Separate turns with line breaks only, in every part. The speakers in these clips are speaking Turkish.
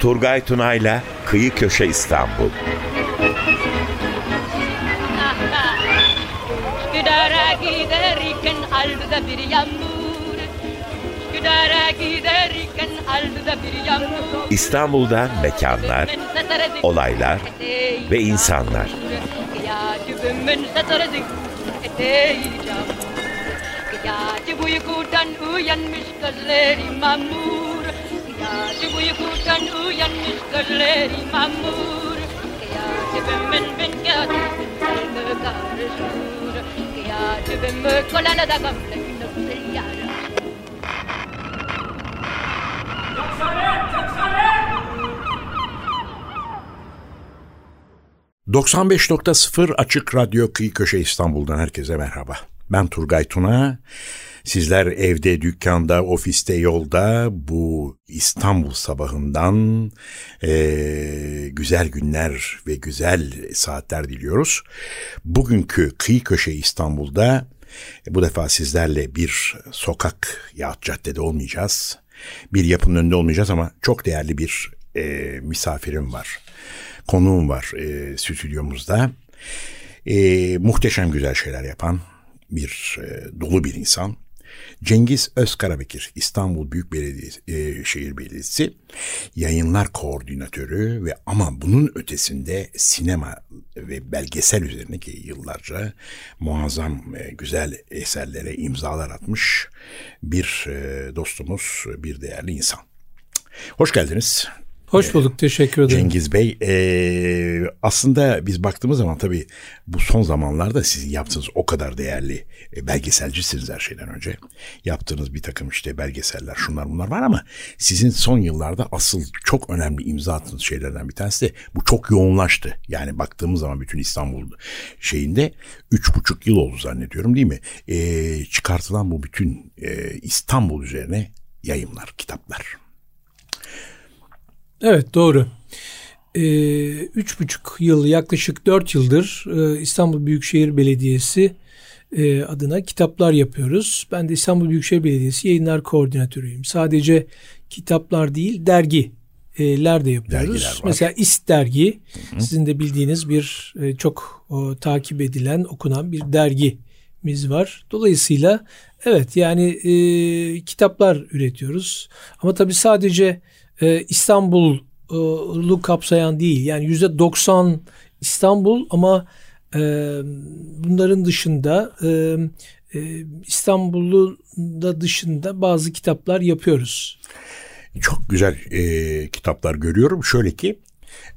Turgay Tunay'la Kıyı Köşe İstanbul.
Üsküdar'a giderken aldı bir yağmur Üsküdar'a giderken aldı bir yağmur
İstanbul'da mekanlar, olaylar ve insanlar.
Gece uykudan uyanmış gözleri mamur Gece uykudan uyanmış gözleri mamur Gece ben ben gece karışır Gece ben da gamle yara
95.0 Açık Radyo Kıyı Köşe İstanbul'dan herkese merhaba. Ben Turgay Tuna. Sizler evde, dükkanda, ofiste, yolda bu İstanbul sabahından e, güzel günler ve güzel saatler diliyoruz. Bugünkü Kıyı Köşe İstanbul'da e, bu defa sizlerle bir sokak ya caddede olmayacağız. Bir yapının önünde olmayacağız ama çok değerli bir e, misafirim var konuğum var e, stüdyomuzda. E, muhteşem güzel şeyler yapan bir e, dolu bir insan. Cengiz Özkarabekir İstanbul Büyük Belediyesi, e, Şehir Belediyesi yayınlar koordinatörü ve ama bunun ötesinde sinema ve belgesel üzerine ki yıllarca muazzam e, güzel eserlere imzalar atmış bir e, dostumuz, bir değerli insan. Hoş geldiniz.
Hoş bulduk, teşekkür ederim.
Cengiz Bey, e, aslında biz baktığımız zaman tabii bu son zamanlarda sizin yaptığınız o kadar değerli e, belgeselcisiniz her şeyden önce. Yaptığınız bir takım işte belgeseller, şunlar bunlar var ama sizin son yıllarda asıl çok önemli imza attığınız şeylerden bir tanesi de bu çok yoğunlaştı. Yani baktığımız zaman bütün İstanbul şeyinde üç buçuk yıl oldu zannediyorum değil mi? E, çıkartılan bu bütün e, İstanbul üzerine yayınlar, kitaplar.
Evet doğru. Ee, üç buçuk yıl yaklaşık dört yıldır e, İstanbul Büyükşehir Belediyesi e, adına kitaplar yapıyoruz. Ben de İstanbul Büyükşehir Belediyesi yayınlar koordinatörüyüm. Sadece kitaplar değil dergiler de yapıyoruz. Mesela İst dergi hı hı. sizin de bildiğiniz bir e, çok o, takip edilen okunan bir dergimiz var. Dolayısıyla evet yani e, kitaplar üretiyoruz. Ama tabii sadece e, İstanbul'u kapsayan değil. Yani yüzde 90 İstanbul ama e, bunların dışında e, e, İstanbul'u da dışında bazı kitaplar yapıyoruz.
Çok güzel e, kitaplar görüyorum. Şöyle ki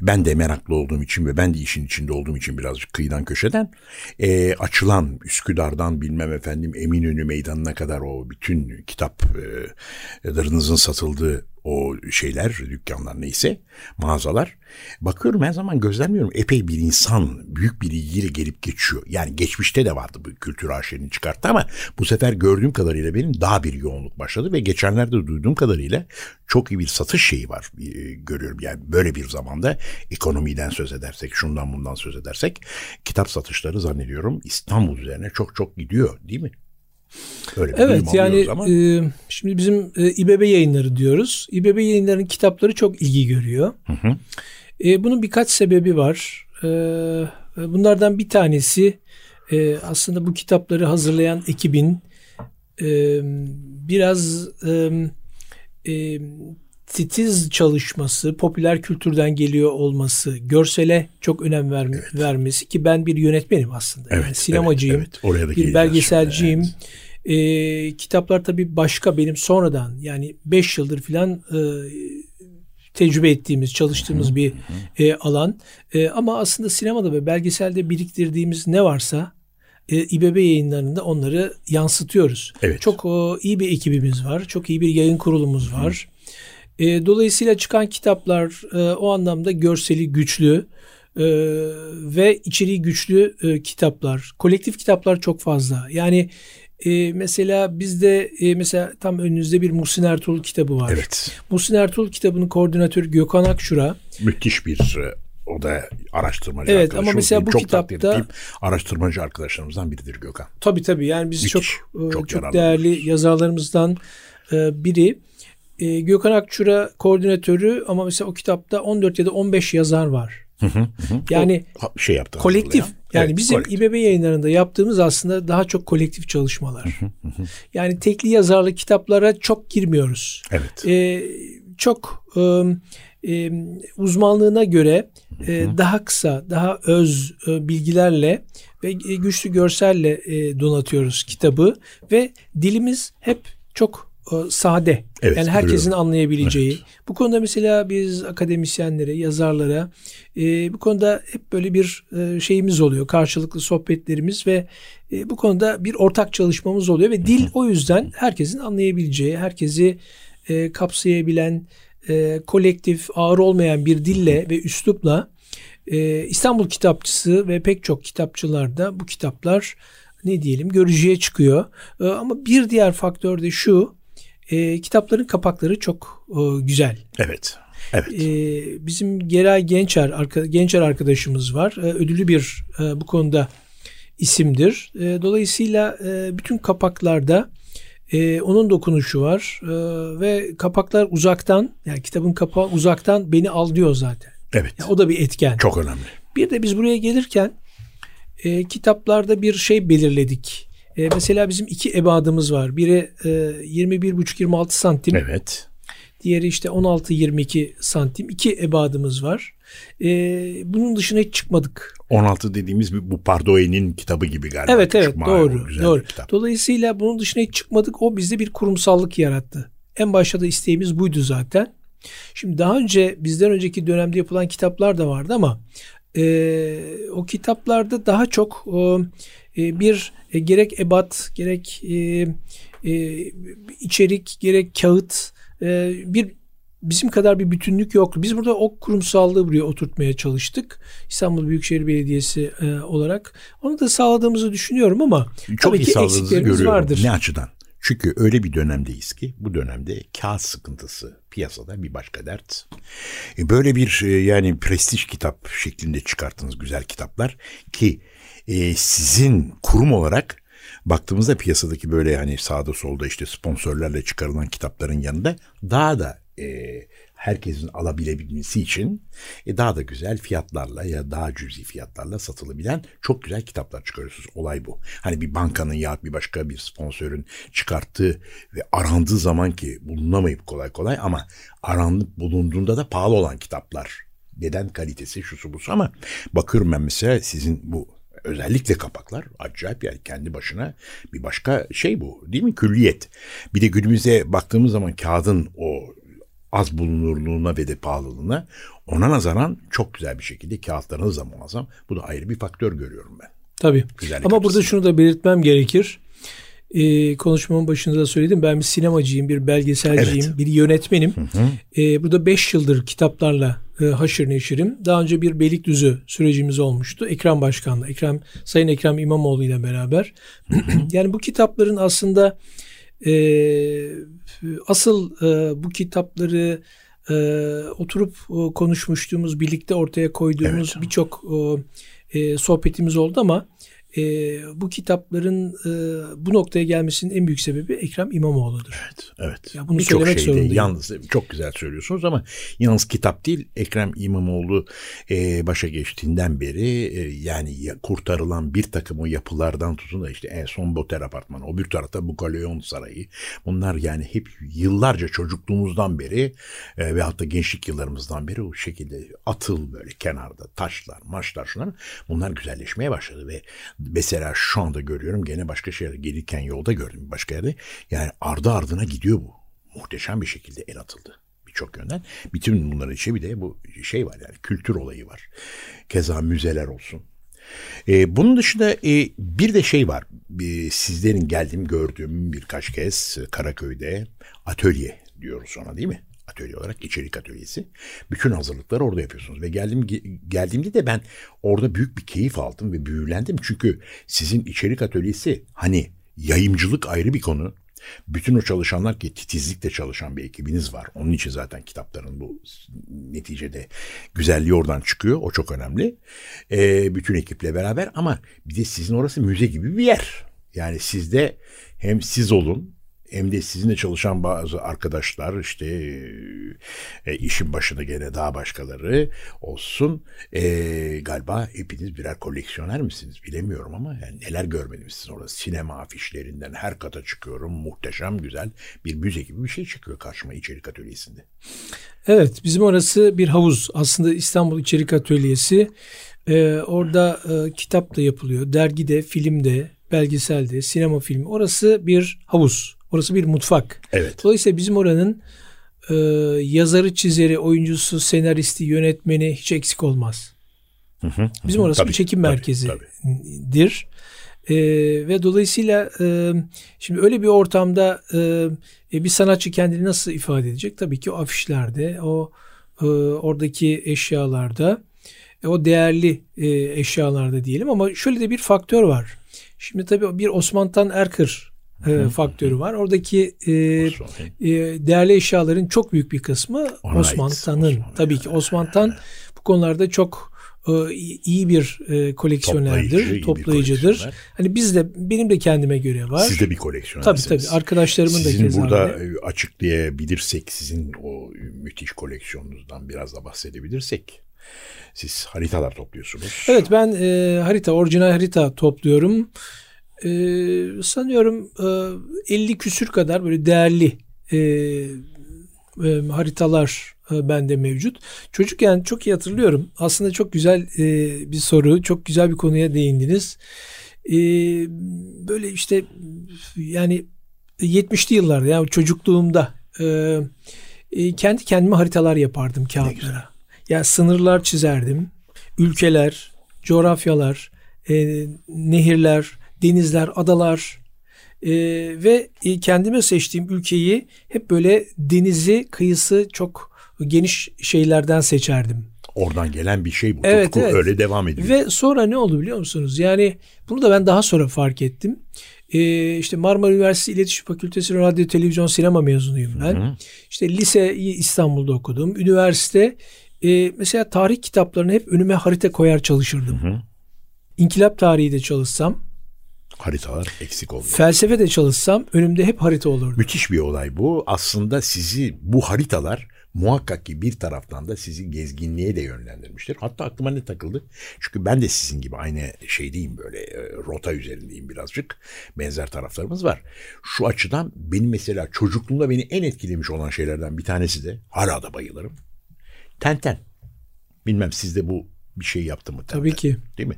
ben de meraklı olduğum için ve ben de işin içinde olduğum için birazcık kıyıdan köşeden e, açılan Üsküdar'dan bilmem efendim Eminönü Meydanı'na kadar o bütün kitaplarınızın satıldığı o şeyler, dükkanlar neyse, mağazalar. Bakıyorum her zaman gözlemliyorum. Epey bir insan büyük bir ilgiyle gelip geçiyor. Yani geçmişte de vardı bu kültür aşerini çıkarttı ama bu sefer gördüğüm kadarıyla benim daha bir yoğunluk başladı ve geçenlerde duyduğum kadarıyla çok iyi bir satış şeyi var e, görüyorum. Yani böyle bir zamanda ekonomiden söz edersek, şundan bundan söz edersek kitap satışları zannediyorum İstanbul üzerine çok çok gidiyor değil mi?
Öyle evet yani ama. e, şimdi bizim e, İBB yayınları diyoruz. İBB yayınlarının kitapları çok ilgi görüyor. Hı hı. E, bunun birkaç sebebi var. E, bunlardan bir tanesi e, aslında bu kitapları hazırlayan ekibin e, biraz e, e, titiz çalışması, popüler kültürden geliyor olması, görsele çok önem ver, evet. vermesi ki ben bir yönetmenim aslında. Evet, yani sinemacıyım, evet, evet. Oraya da bir belgeselciyim. Evet. E, kitaplar tabii başka benim sonradan yani 5 yıldır filan e, tecrübe ettiğimiz, çalıştığımız bir e, alan. E, ama aslında sinemada ve belgeselde biriktirdiğimiz ne varsa e, İBB yayınlarında onları yansıtıyoruz. Evet. Çok o, iyi bir ekibimiz var. Çok iyi bir yayın kurulumuz var. E, dolayısıyla çıkan kitaplar e, o anlamda görseli güçlü e, ve içeriği güçlü e, kitaplar. Kolektif kitaplar çok fazla. Yani e, mesela bizde e, mesela tam önünüzde bir Muhsin Ertuğrul kitabı var. Evet. Muhsin Ertuğrul kitabının koordinatörü Gökhan Akşura.
Müthiş bir e, o da araştırmacı
evet, ama mesela bu
çok
kitapta
araştırmacı arkadaşlarımızdan biridir Gökhan.
Tabii tabii yani biz Müthiş, çok çok, çok değerli yazarlarımızdan biri. Gökhan Akçura koordinatörü ama mesela o kitapta 14 ya da 15 yazar var. Hı hı, hı. Yani o şey yaptı. Kolektif. Yani evet, bizim kolektif. İBB yayınlarında yaptığımız aslında daha çok kolektif çalışmalar. Hı hı hı. Yani tekli yazarlı kitaplara çok girmiyoruz.
Evet.
Ee, çok e, e, uzmanlığına göre e, daha kısa, daha öz e, bilgilerle ve güçlü görselle e, donatıyoruz kitabı ve dilimiz hep çok sade. Evet, yani herkesin biliyorum. anlayabileceği. Evet. Bu konuda mesela biz akademisyenlere, yazarlara e, bu konuda hep böyle bir e, şeyimiz oluyor. Karşılıklı sohbetlerimiz ve e, bu konuda bir ortak çalışmamız oluyor ve dil o yüzden herkesin anlayabileceği, herkesi e, kapsayabilen, e, kolektif, ağır olmayan bir dille ve üslupla e, İstanbul Kitapçısı ve pek çok kitapçılarda bu kitaplar ne diyelim görücüye çıkıyor. E, ama bir diğer faktör de şu e, kitapların kapakları çok e, güzel.
Evet. Evet. E,
bizim Geray Gençer arka, Gençer arkadaşımız var. E, ödüllü bir e, bu konuda isimdir. E, dolayısıyla e, bütün kapaklarda e, onun dokunuşu var e, ve kapaklar uzaktan yani kitabın kapağı uzaktan beni al diyor zaten.
Evet.
Yani o da bir etken.
Çok önemli.
Bir de biz buraya gelirken e, kitaplarda bir şey belirledik. E, mesela bizim iki ebadımız var. Biri e, 21,5-26 santim.
Evet.
Diğeri işte 16-22 santim. İki ebadımız var. E, bunun dışına hiç çıkmadık.
16 dediğimiz bu Pardoe'nin kitabı gibi galiba.
Evet evet doğru. doğru. Dolayısıyla bunun dışına hiç çıkmadık. O bizde bir kurumsallık yarattı. En başta da isteğimiz buydu zaten. Şimdi daha önce bizden önceki dönemde yapılan kitaplar da vardı ama e, o kitaplarda daha çok e, bir e, gerek ebat gerek e, e, içerik gerek kağıt e, bir bizim kadar bir bütünlük yoktu. Biz burada o kurumsallığı buraya oturtmaya çalıştık. İstanbul Büyükşehir Belediyesi e, olarak. Onu da sağladığımızı düşünüyorum ama Çok tabii ki eksiklerimiz vardır.
Ne açıdan? Çünkü öyle bir dönemdeyiz ki bu dönemde kağıt sıkıntısı piyasada bir başka dert. E, böyle bir e, yani prestij kitap şeklinde çıkarttığınız güzel kitaplar ki e, sizin kurum olarak baktığımızda piyasadaki böyle yani sağda solda işte sponsorlarla çıkarılan kitapların yanında daha da e, herkesin alabilebilmesi için e, daha da güzel fiyatlarla ya daha cüzi fiyatlarla satılabilen çok güzel kitaplar çıkarıyorsunuz. Olay bu. Hani bir bankanın ya bir başka bir sponsorun çıkarttığı ve arandığı zaman ki bulunamayıp kolay kolay ama aranıp bulunduğunda da pahalı olan kitaplar. Neden kalitesi şusu busu ama bakıyorum ben mesela sizin bu özellikle kapaklar acayip yani kendi başına bir başka şey bu değil mi külliyet. Bir de günümüzde baktığımız zaman kağıdın o az bulunurluğuna ve de pahalılığına ona nazaran çok güzel bir şekilde kağıtlarınız da muazzam. Bu da ayrı bir faktör görüyorum ben.
Tabii. Güzellik Ama burada şunu da belirtmem gerekir. Ee, konuşmamın başında da söyledim. Ben bir sinemacıyım, bir belgeselciyim, evet. bir yönetmenim. Hı hı. Ee, burada 5 yıldır kitaplarla e, haşır neşirim. Daha önce bir Beylikdüzü sürecimiz olmuştu. Ekrem Başkan'la, Ekrem, Sayın Ekrem İmamoğlu ile beraber. yani bu kitapların aslında e, asıl e, bu kitapları e, oturup e, konuşmuştuğumuz, birlikte ortaya koyduğumuz evet. birçok e, sohbetimiz oldu ama e, bu kitapların e, bu noktaya gelmesinin en büyük sebebi Ekrem İmamoğlu'dur.
Evet, evet. Ya bunu Birçok söylemek şeyde yalnız çok güzel söylüyorsunuz ama yalnız kitap değil Ekrem İmamoğlu e, başa geçtiğinden beri e, yani kurtarılan bir takım o yapılardan tutun da işte en son Boter Apartmanı, o bir tarafta Bukaleon Sarayı. Bunlar yani hep yıllarca çocukluğumuzdan beri e, ve hatta gençlik yıllarımızdan beri o şekilde atıl böyle kenarda taşlar, maçlar şunlar bunlar güzelleşmeye başladı ve Mesela şu anda görüyorum gene başka şeyler gelirken yolda gördüm başka yerde. Yani ardı ardına gidiyor bu. Muhteşem bir şekilde el atıldı birçok yönden. Bütün bunların içi bir de bu şey var yani kültür olayı var. Keza müzeler olsun. Ee, bunun dışında e, bir de şey var. E, sizlerin geldiğim gördüğüm birkaç kez Karaköy'de atölye diyoruz ona değil mi? Atölye olarak içerik atölyesi. Bütün hazırlıkları orada yapıyorsunuz ve geldim geldiğimde de ben orada büyük bir keyif aldım ve büyülendim. Çünkü sizin içerik atölyesi hani yayımcılık ayrı bir konu. Bütün o çalışanlar ki titizlikle çalışan bir ekibiniz var. Onun için zaten kitapların bu neticede güzelliği oradan çıkıyor. O çok önemli. E, bütün ekiple beraber ama bir de sizin orası müze gibi bir yer. Yani sizde hem siz olun hem de sizinle çalışan bazı arkadaşlar işte e, işin başında gene daha başkaları olsun. E, galiba hepiniz birer koleksiyoner misiniz bilemiyorum ama yani neler görmedim sizin orada. Sinema afişlerinden her kata çıkıyorum. Muhteşem güzel bir müze gibi bir şey çıkıyor karşıma içerik atölyesinde.
Evet bizim orası bir havuz. Aslında İstanbul İçerik Atölyesi. Ee, orada e, kitap da yapılıyor. Dergide, filmde, belgeselde, sinema filmi. Orası bir havuz. Orası bir mutfak.
Evet.
Dolayısıyla bizim oranın e, yazarı, çizeri, oyuncusu, senaristi, yönetmeni hiç eksik olmaz. Hı hı, bizim orası tabii, bir çekim tabii, merkezidir. E, ve dolayısıyla e, şimdi öyle bir ortamda e, bir sanatçı kendini nasıl ifade edecek? Tabii ki o afişlerde, o e, oradaki eşyalarda, e, o değerli e, eşyalarda diyelim ama şöyle de bir faktör var. Şimdi tabii bir Osman Tan Erkır e, faktörü var. Oradaki e, e, değerli eşyaların çok büyük bir kısmı Osman Tan'ın. Tabii ki Osman Tan bu konularda çok e, iyi bir e, koleksiyonerdir, Toplayıcı, toplayıcıdır. Bir hani biz de benim de kendime göre var.
Siz de bir koleksiyonersiniz.
Tabii tabii arkadaşlarımın
sizin
da.
Sizin burada öyle. açıklayabilirsek sizin o müthiş koleksiyonunuzdan biraz da bahsedebilirsek. Siz haritalar topluyorsunuz.
Evet ben e, harita, orijinal harita topluyorum e, sanıyorum e, 50 küsür kadar böyle değerli e, e, haritalar e, bende mevcut. Çocukken çok iyi hatırlıyorum. Aslında çok güzel e, bir soru, çok güzel bir konuya değindiniz. E, böyle işte yani 70'li yıllarda yani çocukluğumda e, e, kendi kendime haritalar yapardım kağıtlara. Ya sınırlar çizerdim. Ülkeler, coğrafyalar, e, nehirler, denizler, adalar e, ve e, kendime seçtiğim ülkeyi hep böyle denizi, kıyısı çok geniş şeylerden seçerdim.
Oradan gelen bir şey bu. Evet, Tutku evet. öyle devam ediyor.
Ve sonra ne oldu biliyor musunuz? Yani bunu da ben daha sonra fark ettim. Ee, işte Marmara Üniversitesi İletişim Fakültesi Radyo, Televizyon, Sinema mezunuyum ben. Hı hı. İşte liseyi İstanbul'da okudum. Üniversite e, mesela tarih kitaplarını hep önüme harita koyar çalışırdım. Hı hı. İnkılap tarihi de çalışsam
haritalar eksik oldu.
Felsefe de çalışsam önümde hep harita olurdu.
Müthiş bir olay bu. Aslında sizi bu haritalar muhakkak ki bir taraftan da sizi gezginliğe de yönlendirmiştir. Hatta aklıma ne takıldı? Çünkü ben de sizin gibi aynı şeydeyim böyle e, rota üzerindeyim birazcık. Benzer taraflarımız var. Şu açıdan benim mesela çocukluğumda beni en etkilemiş olan şeylerden bir tanesi de hala da bayılırım. Tenten. Bilmem sizde bu bir şey yaptı mı? Tenten,
Tabii ki.
Değil mi?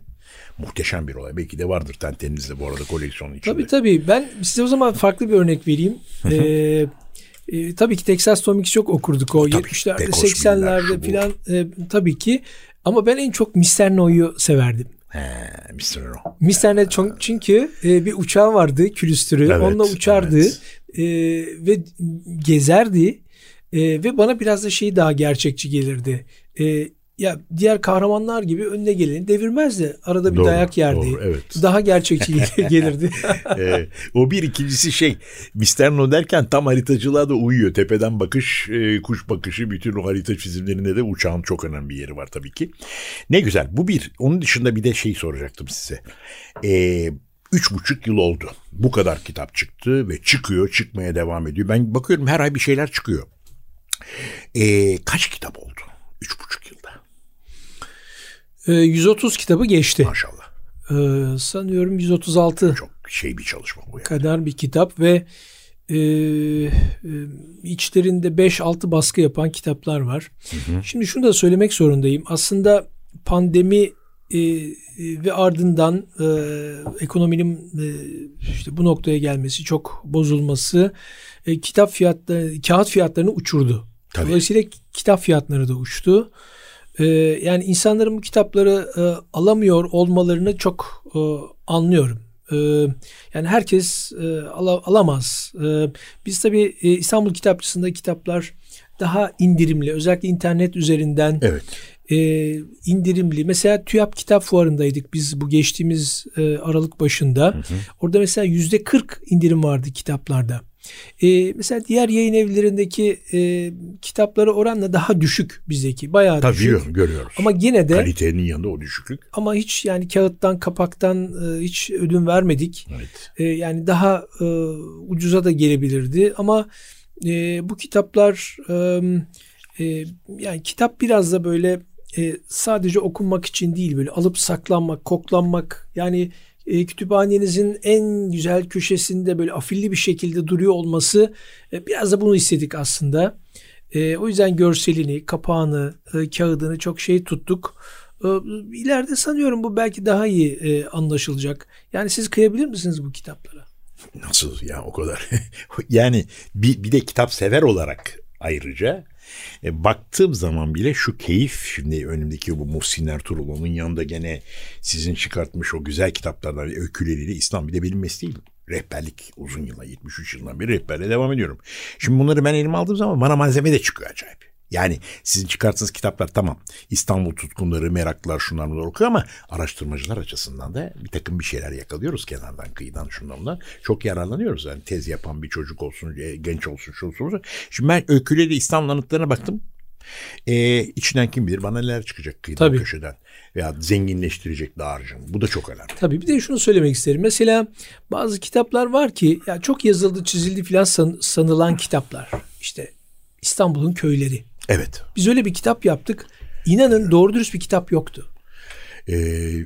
Muhteşem bir olay. Belki de vardır tentenizde bu arada koleksiyonun içinde.
Tabii tabii. Ben size o zaman farklı bir örnek vereyim. ee, e, tabii ki Texas Tom çok okurduk o tabii, 70'lerde 80'lerde filan e, tabii ki. Ama ben en çok Mr. No'yu severdim.
He, Mr. No.
Mr. No çünkü e, bir uçağı vardı külüstürü. Evet, Onunla uçardı evet. e, ve gezerdi. E, ve bana biraz da şey daha gerçekçi gelirdi. E, ya diğer kahramanlar gibi önüne geleni devirmezdi. Arada bir doğru, dayak yerdi. Doğru, evet. Daha gerçekçi gelirdi.
e, o bir ikincisi şey Misterno derken tam haritacılığa da uyuyor. Tepeden bakış, e, kuş bakışı bütün o harita çizimlerinde de uçağın çok önemli bir yeri var tabii ki. Ne güzel. Bu bir. Onun dışında bir de şey soracaktım size. Eee Üç buçuk yıl oldu. Bu kadar kitap çıktı ve çıkıyor, çıkmaya devam ediyor. Ben bakıyorum her ay bir şeyler çıkıyor. Ee, kaç kitap oldu? Üç buçuk
130 ee, kitabı geçti.
Maşallah.
Ee, sanıyorum 136
çok şey bir çalışma bu yani.
kadar bir kitap ve e, e içlerinde 5-6 baskı yapan kitaplar var. Hı hı. Şimdi şunu da söylemek zorundayım. Aslında pandemi e, ve ardından e, ekonominin e, işte bu noktaya gelmesi, çok bozulması e, kitap fiyatları, kağıt fiyatlarını uçurdu. Tabii. Dolayısıyla kitap fiyatları da uçtu. Ee, yani insanların bu kitapları e, alamıyor olmalarını çok e, anlıyorum. E, yani herkes e, ala, alamaz. E, biz tabii e, İstanbul Kitapçısı'nda kitaplar daha indirimli. Özellikle internet üzerinden
evet.
e, indirimli. Mesela TÜYAP Kitap Fuarı'ndaydık biz bu geçtiğimiz e, Aralık başında. Hı hı. Orada mesela yüzde 40 indirim vardı kitaplarda. E, mesela diğer yayın evlerindeki e, kitapları oranla daha düşük bizdeki. Bayağı
Tabii
düşük.
Biliyorum, görüyoruz.
Ama yine de
kalitenin yanında o düşüklük.
Ama hiç yani kağıttan, kapaktan e, hiç ödün vermedik.
Evet.
E, yani daha e, ucuza da gelebilirdi ama e, bu kitaplar e, e, yani kitap biraz da böyle e, sadece okunmak için değil böyle alıp saklanmak, koklanmak yani e, kütüphanenizin en güzel köşesinde böyle afilli bir şekilde duruyor olması e, biraz da bunu istedik aslında. E, o yüzden görselini, kapağını, e, kağıdını çok şey tuttuk. E, ileride sanıyorum bu belki daha iyi e, anlaşılacak. Yani siz kıyabilir misiniz bu kitaplara?
Nasıl ya o kadar. yani bir, bir de kitap sever olarak ayrıca e, baktığım zaman bile şu keyif şimdi önümdeki bu Muhsin Ertuğrul onun yanında gene sizin çıkartmış o güzel kitaplardan öyküleriyle İslam bir de benim mesleğim rehberlik uzun yıllar 73 yıldan beri rehberle devam ediyorum. Şimdi bunları ben elime aldığım zaman bana malzeme de çıkıyor acayip. Yani sizin çıkarttığınız kitaplar tamam İstanbul tutkunları, meraklılar şunlar bunlar okuyor ama araştırmacılar açısından da bir takım bir şeyler yakalıyoruz kenardan, kıyıdan, şundan bundan. Çok yararlanıyoruz. Yani tez yapan bir çocuk olsun, e, genç olsun, şu olsun. Şimdi ben öyküleri İstanbul anıtlarına baktım. Ee, içinden kim bilir bana neler çıkacak kıyıdan Tabii. köşeden veya zenginleştirecek dağarcığım. Bu da çok önemli.
Tabii bir de şunu söylemek isterim. Mesela bazı kitaplar var ki ya çok yazıldı çizildi filan san, sanılan kitaplar. İşte İstanbul'un köyleri.
Evet.
Biz öyle bir kitap yaptık. İnanın doğru dürüst bir kitap yoktu.
Ee,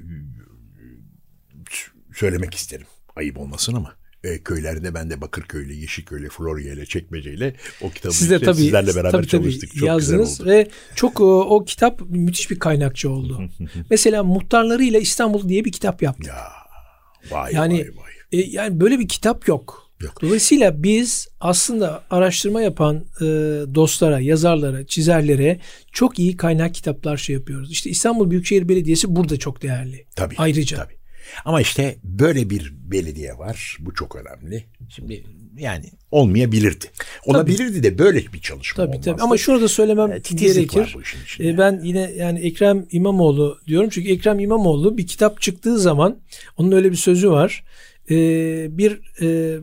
söylemek isterim. Ayıp olmasın ama e, köylerde ben de Bakırköy'le, Yeşilköy'le, Florya'yla, Çekmece'yle o kitabı Siz de tabii, sizlerle beraber tabii, çalıştık. Tabii, çok yazdınız güzel oldu.
Ve çok o, o kitap müthiş bir kaynakçı oldu. Mesela Muhtarlarıyla İstanbul diye bir kitap yaptık.
Ya, vay
yani,
vay vay.
E, yani böyle bir kitap yok. Yok. Dolayısıyla biz aslında araştırma yapan e, dostlara, yazarlara, çizerlere çok iyi kaynak kitaplar şey yapıyoruz. İşte İstanbul Büyükşehir Belediyesi burada çok değerli.
Tabii.
Ayrıca.
Tabii. Ama işte böyle bir belediye var. Bu çok önemli. Şimdi yani olmayabilirdi. Olabilirdi tabii. de böyle bir çalışma
tabii, olmazdı. Tabii. Ama şunu da söylemem evet, gerekir. Ee, ben yine yani Ekrem İmamoğlu diyorum. Çünkü Ekrem İmamoğlu bir kitap çıktığı zaman onun öyle bir sözü var e, bir e,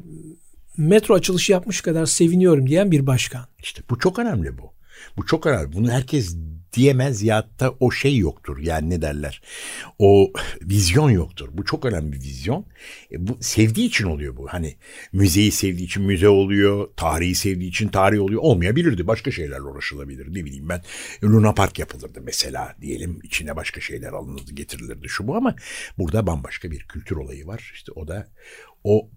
metro açılışı yapmış kadar seviniyorum diyen bir başkan.
İşte bu çok önemli bu. Bu çok önemli. Bunu herkes diyemez ya da o şey yoktur. Yani ne derler? O vizyon yoktur. Bu çok önemli bir vizyon. E, bu sevdiği için oluyor bu. Hani müzeyi sevdiği için müze oluyor. Tarihi sevdiği için tarih oluyor. Olmayabilirdi. Başka şeylerle uğraşılabilir. Ne bileyim ben. Luna Park yapılırdı mesela diyelim. içine başka şeyler alınırdı, getirilirdi şu bu ama burada bambaşka bir kültür olayı var. İşte o da o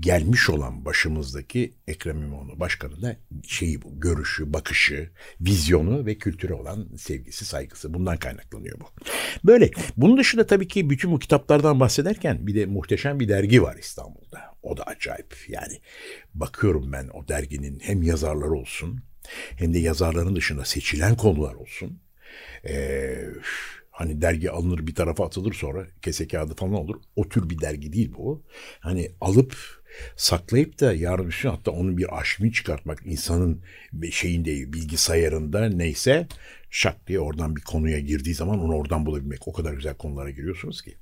gelmiş olan başımızdaki Ekrem İmamoğlu başkanı da şeyi bu, görüşü, bakışı, vizyonu ve kültüre olan sevgisi, saygısı bundan kaynaklanıyor bu. Böyle. Bunun dışında tabii ki bütün bu kitaplardan bahsederken bir de muhteşem bir dergi var İstanbul'da. O da acayip. Yani bakıyorum ben o derginin hem yazarları olsun hem de yazarların dışında seçilen konular olsun. Ee, Hani dergi alınır bir tarafa atılır sonra kese kağıdı falan olur. O tür bir dergi değil bu. Hani alıp saklayıp da yarın üstüne hatta onun bir aşmini çıkartmak insanın şeyinde bilgisayarında neyse şak diye oradan bir konuya girdiği zaman onu oradan bulabilmek. O kadar güzel konulara giriyorsunuz ki.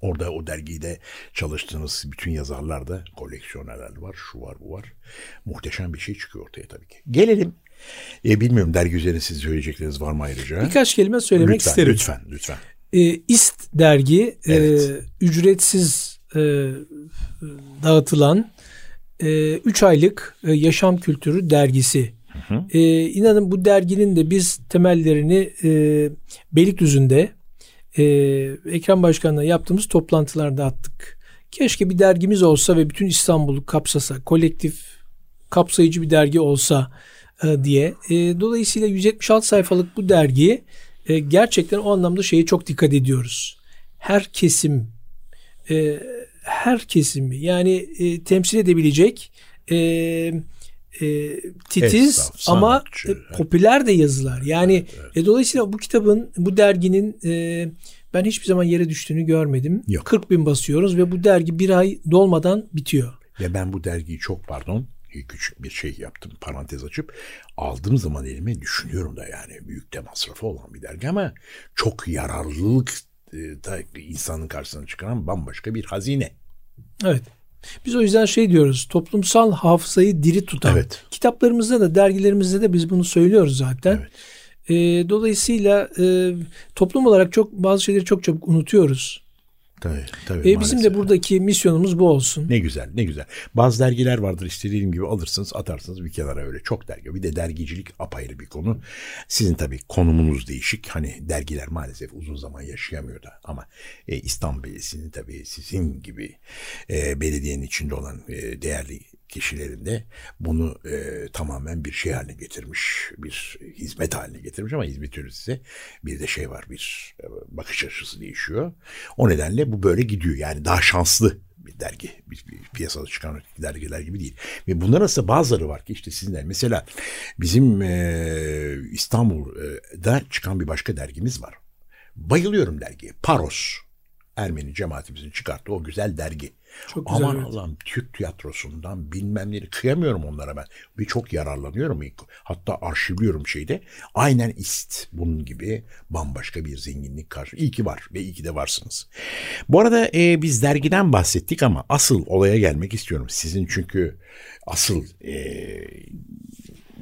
Orada o dergide çalıştığınız bütün yazarlar da koleksiyonerler var, şu var, bu var. Muhteşem bir şey çıkıyor ortaya tabii ki. Gelelim e, bilmiyorum dergi üzerine siz söyleyecekleriniz var mı ayrıca?
Birkaç kelime söylemek
lütfen,
isterim.
Lütfen, lütfen.
E, İst dergi e, evet. e, ücretsiz e, dağıtılan e, 3 aylık e, yaşam kültürü dergisi. Hı hı. E, inanın bu derginin de biz temellerini e, Beylikdüzü'nde e, Ekrem Başkan'la yaptığımız toplantılarda attık. Keşke bir dergimiz olsa ve bütün İstanbul'u kapsasa, kolektif kapsayıcı bir dergi olsa e, diye. E, dolayısıyla 176 sayfalık bu dergi e, gerçekten o anlamda şeye çok dikkat ediyoruz. Her kesim e, her kesimi yani e, temsil edebilecek e, e, titiz Esnaf, ama sanatçı, e, popüler de yazılar. Yani evet, evet. E, dolayısıyla bu kitabın, bu derginin e, ben hiçbir zaman yere düştüğünü görmedim. Yok. 40 bin basıyoruz ve bu dergi bir ay dolmadan bitiyor.
Ve ben bu dergiyi çok pardon küçük bir şey yaptım parantez açıp aldığım zaman elime düşünüyorum da yani büyük de masrafı olan bir dergi ama çok yararlılık e, insanın karşısına çıkaran bambaşka bir hazine.
Evet. Biz o yüzden şey diyoruz toplumsal hafızayı diri tutan. Evet. Kitaplarımızda da dergilerimizde de biz bunu söylüyoruz zaten. Evet. E, dolayısıyla e, toplum olarak çok bazı şeyleri çok çabuk unutuyoruz.
Tabii, tabii,
e, bizim de buradaki misyonumuz bu olsun.
Ne güzel, ne güzel. Bazı dergiler vardır istediğim gibi alırsınız, atarsınız bir kenara öyle. Çok dergi. Bir de dergicilik apayrı bir konu. Sizin tabii konumunuz değişik. Hani dergiler maalesef uzun zaman yaşayamıyor da. Ama e, İstanbul Belediyesi'nin tabii sizin gibi e, belediyenin içinde olan e, değerli kişilerinde bunu e, tamamen bir şey haline getirmiş, bir hizmet haline getirmiş ama hizmet size bir de şey var, bir e, bakış açısı değişiyor. O nedenle bu böyle gidiyor. Yani daha şanslı bir dergi, bir, bir piyasada çıkan dergiler gibi değil. Ve bunlar arasında bazıları var ki işte sizinle. Mesela bizim e, İstanbul'da çıkan bir başka dergimiz var. Bayılıyorum dergiye. Paros. Ermeni cemaatimizin çıkarttığı o güzel dergi. Çok güzel, Aman evet. Allah'ım Türk tiyatrosundan bilmem neleri kıyamıyorum onlara ben. Bir çok yararlanıyorum. Hatta arşivliyorum şeyde. Aynen ist bunun gibi bambaşka bir zenginlik karşı. İyi ki var ve iyi ki de varsınız. Bu arada e, biz dergiden bahsettik ama asıl olaya gelmek istiyorum. Sizin çünkü asıl e,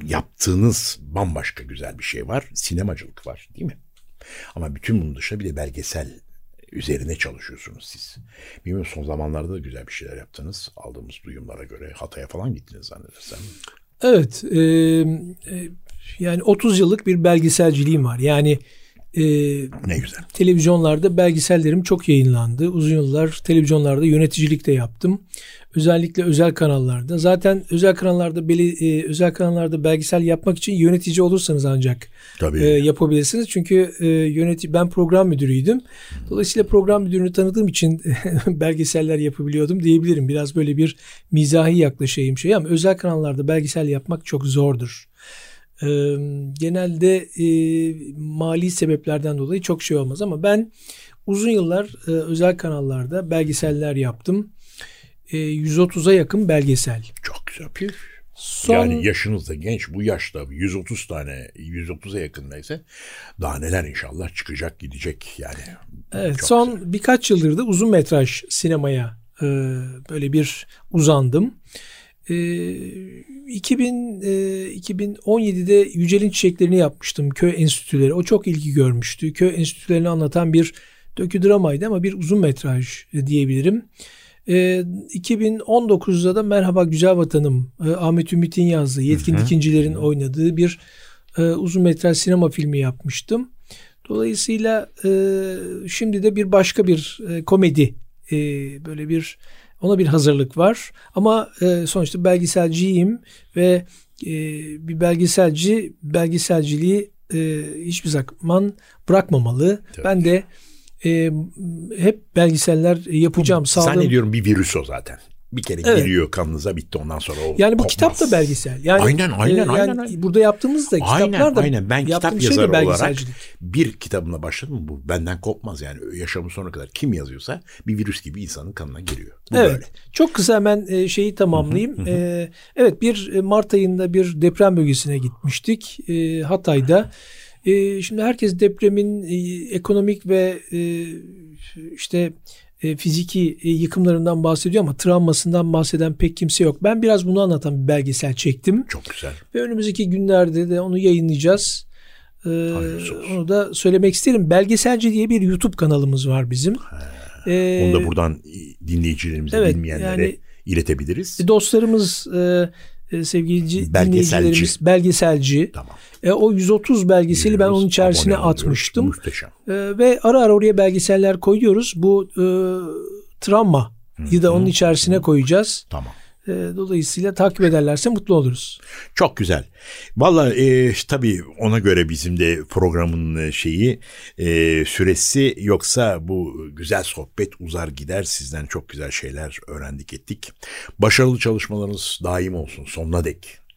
yaptığınız bambaşka güzel bir şey var. Sinemacılık var değil mi? Ama bütün bunun dışında bir de belgesel üzerine çalışıyorsunuz siz. Bilmiyorum son zamanlarda da güzel bir şeyler yaptınız. Aldığımız duyumlara göre Hatay'a falan gittiniz zannedersem.
Evet. E, yani 30 yıllık bir belgeselciliğim var. Yani e,
ne güzel.
Televizyonlarda belgesellerim çok yayınlandı. Uzun yıllar televizyonlarda yöneticilik de yaptım. Özellikle özel kanallarda. Zaten özel kanallarda beli, e, özel kanallarda belgesel yapmak için yönetici olursanız ancak Tabii. E, yapabilirsiniz. Çünkü e, yönetici ben program müdürüydüm. Dolayısıyla program müdürünü tanıdığım için belgeseller yapabiliyordum diyebilirim. Biraz böyle bir mizahi yaklaşayım şey ama özel kanallarda belgesel yapmak çok zordur. E, genelde e, mali sebeplerden dolayı çok şey olmaz ama ben uzun yıllar e, özel kanallarda belgeseller yaptım e, 130'a yakın belgesel.
Çok güzel. bir Son... Yani yaşınızda genç bu yaşta 130 tane 130'a yakın neyse daha neler inşallah çıkacak gidecek yani.
Evet son güzel. birkaç yıldır da uzun metraj sinemaya e, böyle bir uzandım. E, 2000 e, 2017'de Yücel'in çiçeklerini yapmıştım köy enstitüleri. O çok ilgi görmüştü. Köy enstitülerini anlatan bir döküdramaydı ama bir uzun metraj diyebilirim. E, 2019'da da Merhaba Güzel Vatanım e, Ahmet Ümit'in yazdığı Yetkin hı Dikincilerin oynadığı bir e, uzun metraj sinema filmi yapmıştım. Dolayısıyla e, şimdi de bir başka bir e, komedi e, böyle bir ona bir hazırlık var. Ama e, sonuçta belgeselciyim ve e, bir belgeselci belgeselciliği e, hiçbir zaman bırakmamalı. Tabii. Ben de e, hep belgeseller yapacağım.
Sağlığım... Zannediyorum bir virüs o zaten. Bir kere evet. giriyor kanınıza bitti ondan sonra o
Yani bu
kopmaz.
kitap da belgesel. Yani,
aynen aynen e, yani aynen.
Burada yaptığımız da kitaplar aynen, da
aynen. Ben kitap şey yazarı olarak bir kitabımla başladım bu benden kopmaz yani yaşamın sonuna kadar kim yazıyorsa bir virüs gibi insanın kanına giriyor. Bu
evet. Böyle. Çok kısa hemen e, şeyi tamamlayayım. ee, evet bir e, Mart ayında bir deprem bölgesine gitmiştik. Ee, Hatay'da. E, şimdi herkes depremin e, ekonomik ve işte e, fiziki e, yıkımlarından bahsediyor ama travmasından bahseden pek kimse yok. Ben biraz bunu anlatan bir belgesel çektim.
Çok güzel.
Ve önümüzdeki günlerde de onu yayınlayacağız. Ee, onu da söylemek isterim. Belgeselci diye bir YouTube kanalımız var bizim.
Ee, onu da buradan dinleyicilerimize evet, bilmeyenlere yani, iletebiliriz.
Dostlarımız e, e, sevgili dinleyicilerimiz belgeselci. Tamam. E, o 130 belgeseli ben onun içerisine atmıştım.
Muhteşem.
E, ve ara ara oraya belgeseller koyuyoruz. Bu e, travmayı da onun içerisine koyacağız.
Tamam.
E, dolayısıyla takip ederlerse mutlu oluruz.
Çok güzel. Valla e, tabii ona göre bizim de programın e, şeyi e, süresi yoksa bu güzel sohbet uzar gider. Sizden çok güzel şeyler öğrendik ettik. Başarılı çalışmalarınız daim olsun sonuna dek.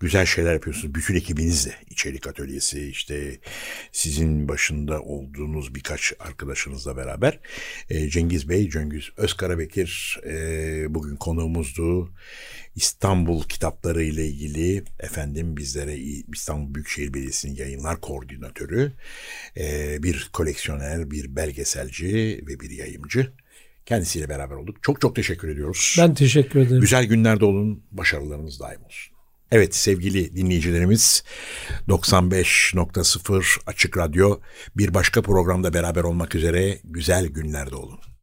Güzel şeyler yapıyorsunuz. Bütün ekibinizle içerik atölyesi işte sizin başında olduğunuz birkaç arkadaşınızla beraber. E, Cengiz Bey, Cengiz Özkarabekir e, bugün konuğumuzdu. İstanbul kitapları ile ilgili efendim bizlere İstanbul Büyükşehir Belediyesi'nin yayınlar koordinatörü, e, bir koleksiyoner, bir belgeselci ve bir yayımcı Kendisiyle beraber olduk. Çok çok teşekkür ediyoruz.
Ben teşekkür ederim.
Güzel günlerde olun. Başarılarınız daim olsun. Evet sevgili dinleyicilerimiz 95.0 Açık Radyo bir başka programda beraber olmak üzere güzel günlerde olun.